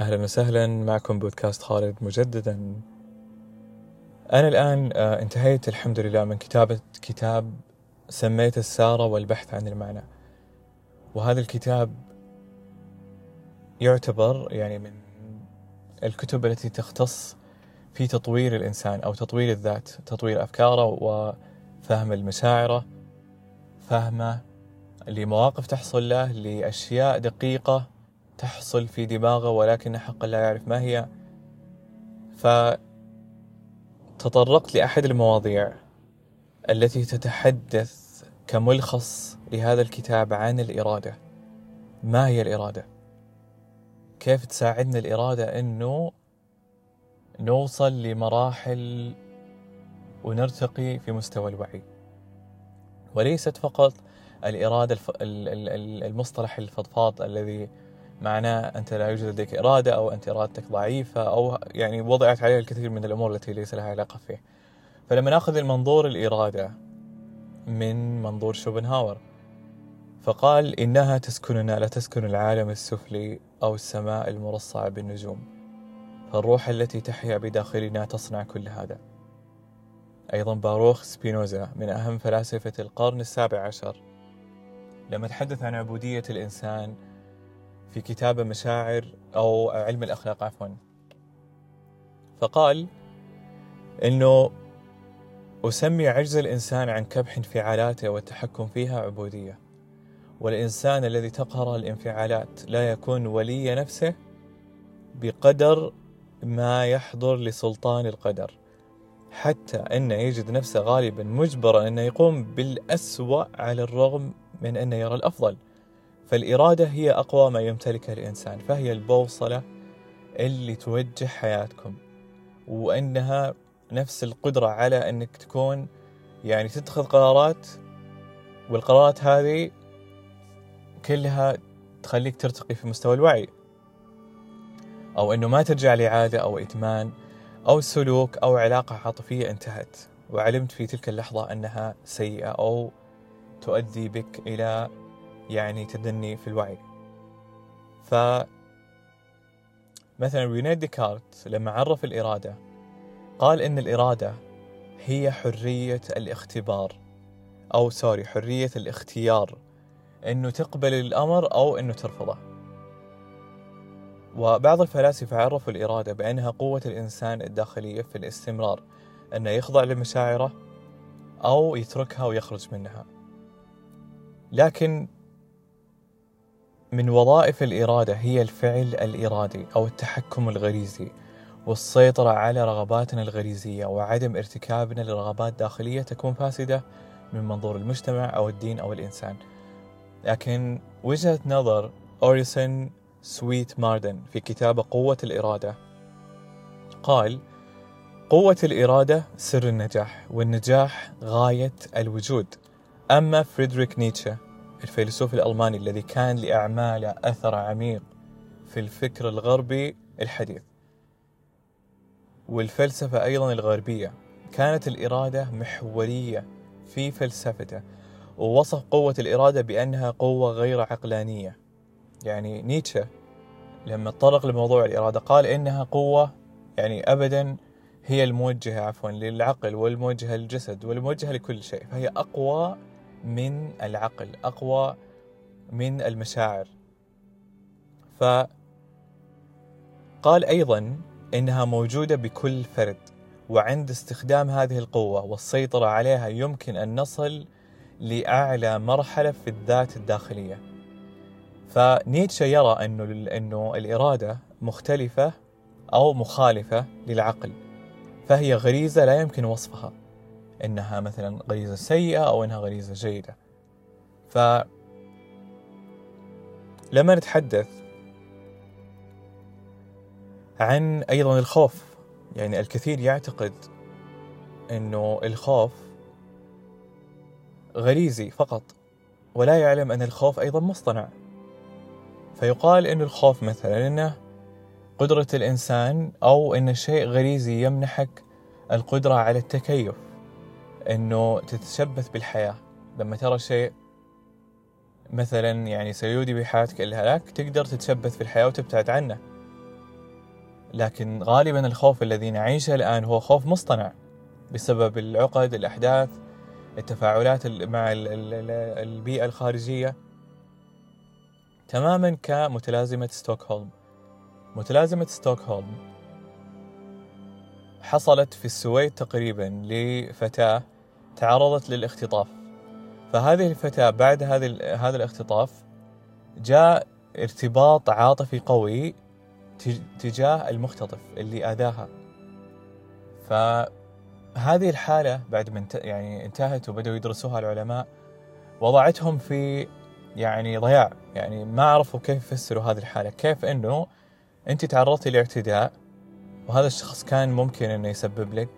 أهلا وسهلا معكم بودكاست خالد مجددا. أنا الآن آه، انتهيت الحمد لله من كتابة كتاب سميته السارة والبحث عن المعنى. وهذا الكتاب يعتبر يعني من الكتب التي تختص في تطوير الإنسان أو تطوير الذات تطوير أفكاره وفهم المشاعر فهمه لمواقف تحصل له لأشياء دقيقة تحصل في دماغه ولكن حقا لا يعرف ما هي فتطرقت لأحد المواضيع التي تتحدث كملخص لهذا الكتاب عن الإرادة ما هي الإرادة؟ كيف تساعدنا الإرادة أنه نوصل لمراحل ونرتقي في مستوى الوعي وليست فقط الإرادة المصطلح الفضفاض الذي معناه أنت لا يوجد لديك إرادة أو أنت إرادتك ضعيفة أو يعني وضعت عليها الكثير من الأمور التي ليس لها علاقة فيه. فلما نأخذ المنظور الإرادة من منظور شوبنهاور فقال إنها تسكننا لا تسكن العالم السفلي أو السماء المرصعة بالنجوم. فالروح التي تحيا بداخلنا تصنع كل هذا. أيضا باروخ سبينوزا من أهم فلاسفة القرن السابع عشر. لما تحدث عن عبودية الإنسان في كتاب مشاعر أو علم الأخلاق عفوا. فقال إنه أسمي عجز الإنسان عن كبح انفعالاته والتحكم فيها عبودية. والإنسان الذي تقهر الانفعالات لا يكون ولي نفسه بقدر ما يحضر لسلطان القدر. حتى أنه يجد نفسه غالبا مجبرا أنه يقوم بالأسوأ على الرغم من أنه يرى الأفضل. فالإرادة هي أقوى ما يمتلكها الإنسان فهي البوصلة اللي توجه حياتكم وأنها نفس القدرة على أنك تكون يعني تتخذ قرارات والقرارات هذه كلها تخليك ترتقي في مستوى الوعي. أو أنه ما ترجع لعادة أو إدمان أو سلوك أو علاقة عاطفية انتهت وعلمت في تلك اللحظة أنها سيئة أو تؤدي بك إلى يعني تدني في الوعي. ف مثلا ريني ديكارت لما عرف الإرادة قال إن الإرادة هي حرية الاختبار أو سوري حرية الاختيار إنه تقبل الأمر أو إنه ترفضه. وبعض الفلاسفة عرفوا الإرادة بأنها قوة الإنسان الداخلية في الاستمرار أنه يخضع لمشاعره أو يتركها ويخرج منها. لكن من وظائف الإرادة هي الفعل الإرادي أو التحكم الغريزي والسيطرة على رغباتنا الغريزية وعدم ارتكابنا لرغبات داخلية تكون فاسدة من منظور المجتمع أو الدين أو الإنسان. لكن وجهة نظر أوريسون سويت ماردن في كتابه قوة الإرادة قال قوة الإرادة سر النجاح والنجاح غاية الوجود. أما فريدريك نيتشه الفيلسوف الألماني الذي كان لأعماله أثر عميق في الفكر الغربي الحديث. والفلسفة أيضا الغربية كانت الإرادة محورية في فلسفته ووصف قوة الإرادة بأنها قوة غير عقلانية. يعني نيتشه لما تطرق لموضوع الإرادة قال إنها قوة يعني أبدا هي الموجهة عفوا للعقل والموجهة للجسد والموجهة لكل شيء فهي أقوى من العقل أقوى من المشاعر. فقال أيضا إنها موجودة بكل فرد وعند استخدام هذه القوة والسيطرة عليها يمكن أن نصل لأعلى مرحلة في الذات الداخلية. فنيتشه يرى أنه, أنه الإرادة مختلفة أو مخالفة للعقل فهي غريزة لا يمكن وصفها. إنها مثلا غريزة سيئة أو إنها غريزة جيدة. ف لما نتحدث عن أيضا الخوف يعني الكثير يعتقد إنه الخوف غريزي فقط ولا يعلم أن الخوف أيضا مصطنع. فيقال ان الخوف مثلا إنه قدرة الإنسان أو ان شيء غريزي يمنحك القدرة على التكيف. إنه تتشبث بالحياة. لما ترى شيء مثلا يعني سيودي بحياتك الهلاك تقدر تتشبث في الحياة وتبتعد عنه. لكن غالبا الخوف الذي نعيشه الآن هو خوف مصطنع بسبب العقد الأحداث التفاعلات مع البيئة الخارجية. تماما كمتلازمة ستوكهولم. متلازمة ستوكهولم حصلت في السويد تقريبا لفتاة تعرضت للاختطاف. فهذه الفتاة بعد هذه هذا الاختطاف جاء ارتباط عاطفي قوي تجاه المختطف اللي آذاها. فهذه الحالة بعد ما يعني انتهت وبدأوا يدرسوها العلماء وضعتهم في يعني ضياع. يعني ما عرفوا كيف يفسروا هذه الحالة. كيف إنه أنت تعرضتي لاعتداء وهذا الشخص كان ممكن إنه يسبب لك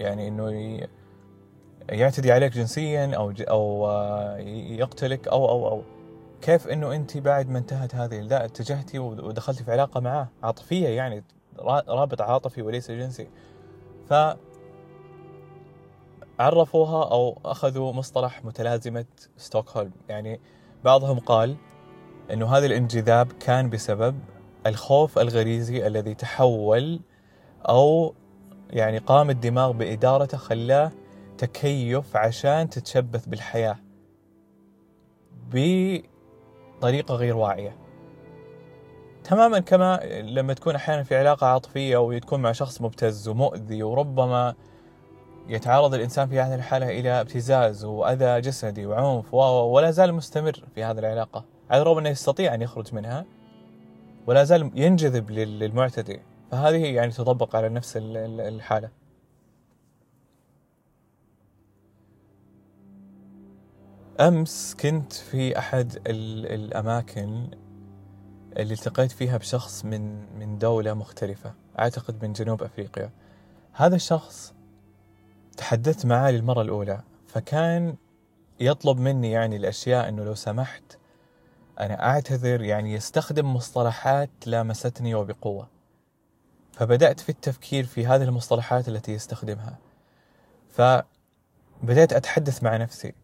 يعني إنه يعتدي عليك جنسيا أو أو يقتلك أو أو أو. كيف إنه أنت بعد ما انتهت هذه لا اتجهتي ودخلتي في علاقة معاه عاطفية يعني رابط عاطفي وليس جنسي. ف عرفوها أو أخذوا مصطلح متلازمة ستوكهولم. يعني بعضهم قال إنه هذا الانجذاب كان بسبب الخوف الغريزي الذي تحول أو يعني قام الدماغ بإدارته خلاه تكيف عشان تتشبث بالحياة بطريقة غير واعية. تماما كما لما تكون أحيانا في علاقة عاطفية وتكون مع شخص مبتز ومؤذي وربما يتعرض الإنسان في هذه الحالة إلى ابتزاز وأذى جسدي وعنف ولا زال مستمر في هذه العلاقة. على الرغم أنه يستطيع أن يخرج منها ولا زال ينجذب للمعتدي. فهذه يعني تطبق على نفس الحالة. أمس كنت في أحد الأماكن اللي التقيت فيها بشخص من من دولة مختلفة أعتقد من جنوب أفريقيا. هذا الشخص تحدثت معاه للمرة الأولى فكان يطلب مني يعني الأشياء إنه لو سمحت أنا أعتذر يعني يستخدم مصطلحات لامستني وبقوة. فبدأت في التفكير في هذه المصطلحات التي يستخدمها. فبدأت أتحدث مع نفسي.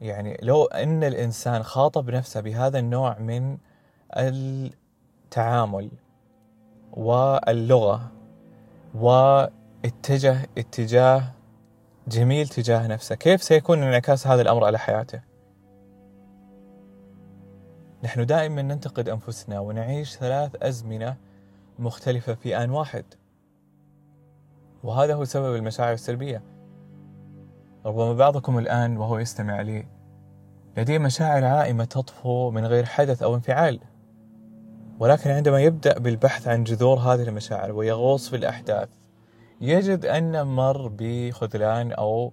يعني لو إن الإنسان خاطب نفسه بهذا النوع من التعامل واللغة واتجه اتجاه جميل تجاه نفسه كيف سيكون انعكاس هذا الأمر على حياته؟ نحن دائما ننتقد أنفسنا ونعيش ثلاث أزمنة مختلفة في آن واحد وهذا هو سبب المشاعر السلبية. ربما بعضكم الآن وهو يستمع لي لديه مشاعر عائمة تطفو من غير حدث أو انفعال. ولكن عندما يبدأ بالبحث عن جذور هذه المشاعر ويغوص في الأحداث يجد أن مر بخذلان أو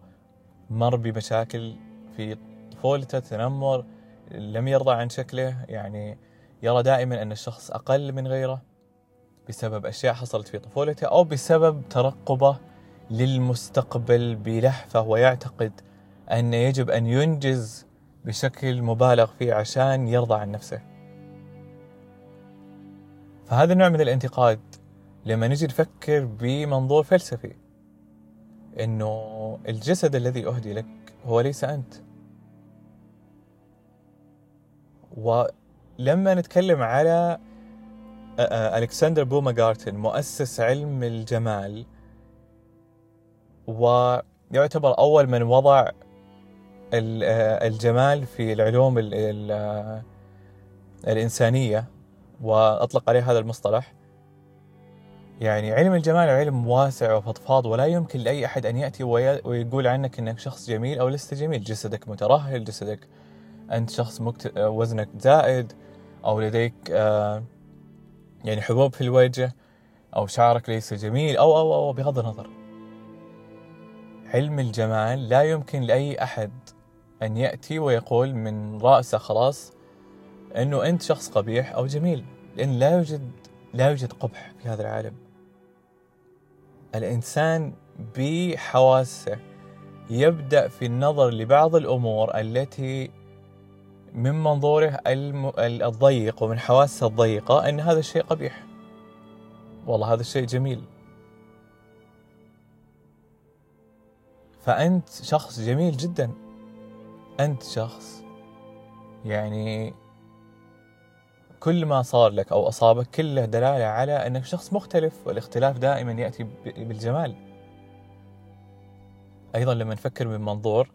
مر بمشاكل في طفولته تنمر لم يرضى عن شكله يعني يرى دائما أن الشخص أقل من غيره بسبب أشياء حصلت في طفولته أو بسبب ترقبه للمستقبل بلهفة ويعتقد أن يجب أن ينجز بشكل مبالغ فيه عشان يرضى عن نفسه. فهذا النوع من الانتقاد لما نجي نفكر بمنظور فلسفي إنه الجسد الذي أهدي لك هو ليس أنت. ولما نتكلم على ألكسندر بوماغارتن مؤسس علم الجمال ويعتبر أول من وضع الجمال في العلوم الإنسانية وأطلق عليه هذا المصطلح. يعني علم الجمال علم واسع وفضفاض ولا يمكن لأي أحد أن يأتي ويقول عنك أنك شخص جميل أو لست جميل. جسدك مترهل جسدك أنت شخص مكت... وزنك زائد أو لديك آه، يعني حبوب في الوجه أو شعرك ليس جميل أو أو أو بغض النظر. علم الجمال لا يمكن لأي أحد أن يأتي ويقول من رأسه خلاص أنه أنت شخص قبيح أو جميل لأن لا يوجد لا يوجد قبح في هذا العالم. الإنسان بحواسه يبدأ في النظر لبعض الأمور التي من منظوره الضيق ومن حواسه الضيقة أن هذا الشيء قبيح. والله هذا الشيء جميل. فأنت شخص جميل جدا. أنت شخص يعني كل ما صار لك أو أصابك كله دلالة على أنك شخص مختلف والاختلاف دائما يأتي بالجمال. أيضا لما نفكر من منظور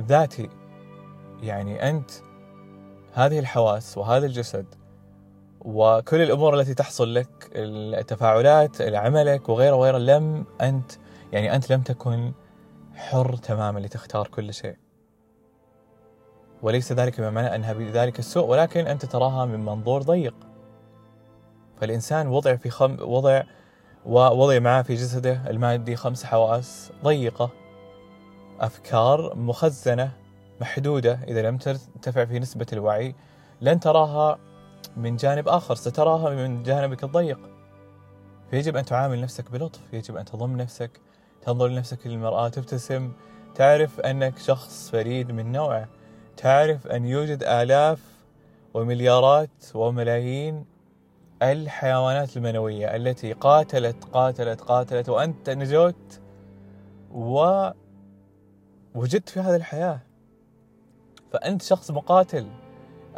ذاتي يعني أنت هذه الحواس وهذا الجسد وكل الأمور التي تحصل لك التفاعلات عملك وغيره وغيره لم أنت يعني أنت لم تكن حر تماما لتختار كل شيء. وليس ذلك بمعنى أنها بذلك السوء ولكن أنت تراها من منظور ضيق. فالإنسان وضع في خم وضع ووضع معه في جسده المادي خمس حواس ضيقة أفكار مخزنة محدودة إذا لم ترتفع في نسبة الوعي. لن تراها من جانب آخر ستراها من جانبك الضيق. فيجب أن تعامل نفسك بلطف يجب أن تضم نفسك تنظر لنفسك في المرآة تبتسم تعرف أنك شخص فريد من نوعه تعرف أن يوجد آلاف ومليارات وملايين الحيوانات المنوية التي قاتلت قاتلت قاتلت وأنت نجوت ووجدت في هذه الحياة. فأنت شخص مقاتل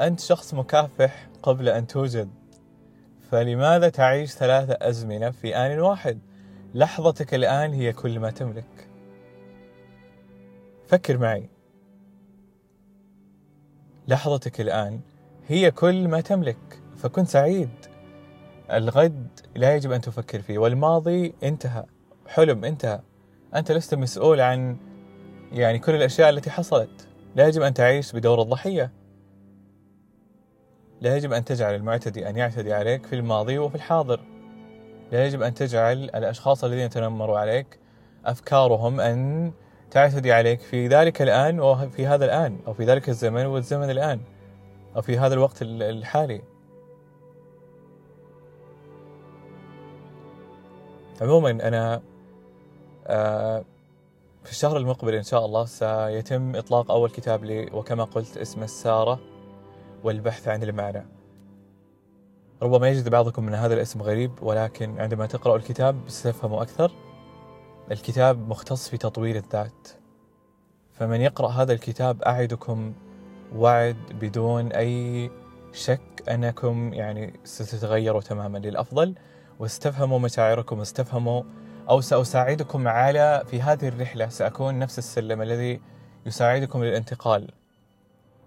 أنت شخص مكافح قبل أن توجد. فلماذا تعيش ثلاثة أزمنة في آن واحد؟ لحظتك الآن هي كل ما تملك. فكر معي. لحظتك الآن هي كل ما تملك فكن سعيد. الغد لا يجب أن تفكر فيه والماضي انتهى حلم انتهى. أنت لست مسؤول عن يعني كل الأشياء التي حصلت. لا يجب أن تعيش بدور الضحية. لا يجب أن تجعل المعتدي أن يعتدي عليك في الماضي وفي الحاضر. لا يجب أن تجعل الأشخاص الذين تنمروا عليك أفكارهم أن تعتدي عليك في ذلك الآن وفي هذا الآن أو في ذلك الزمن والزمن الآن أو في هذا الوقت الحالي. عموما أنا آه، في الشهر المقبل إن شاء الله سيتم إطلاق أول كتاب لي وكما قلت اسمه السارة والبحث عن المعنى. ربما يجد بعضكم من هذا الاسم غريب ولكن عندما تقرأ الكتاب ستفهموا أكثر. الكتاب مختص في تطوير الذات. فمن يقرأ هذا الكتاب أعدكم وعد بدون أي شك أنكم يعني ستتغيروا تماما للأفضل واستفهموا مشاعركم واستفهموا أو سأساعدكم على في هذه الرحلة سأكون نفس السلم الذي يساعدكم للانتقال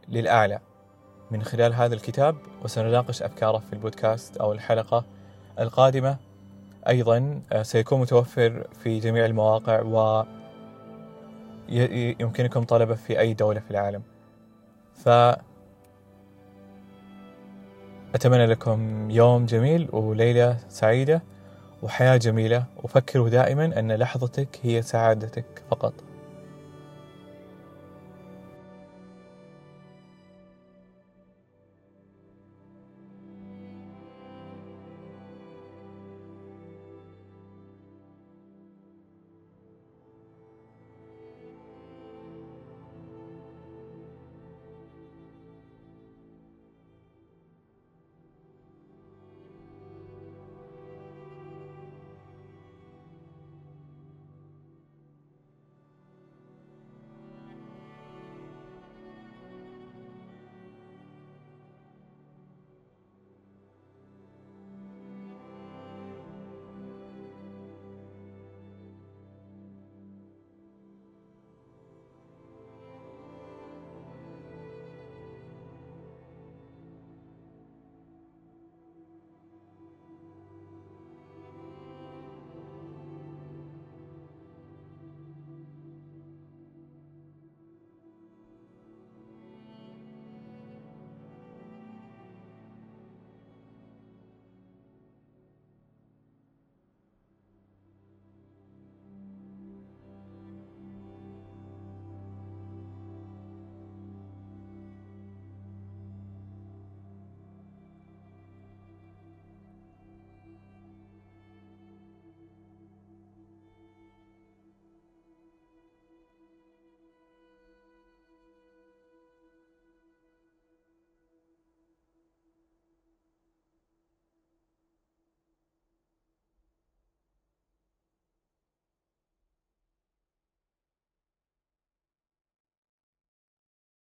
للأعلى. من خلال هذا الكتاب وسنناقش أفكاره في البودكاست أو الحلقة القادمة. أيضا آه، سيكون متوفر في جميع المواقع و يمكنكم طلبه في أي دولة في العالم. ف أتمنى لكم يوم جميل وليلة سعيدة وحياة جميلة. وفكروا دائما أن لحظتك هي سعادتك فقط.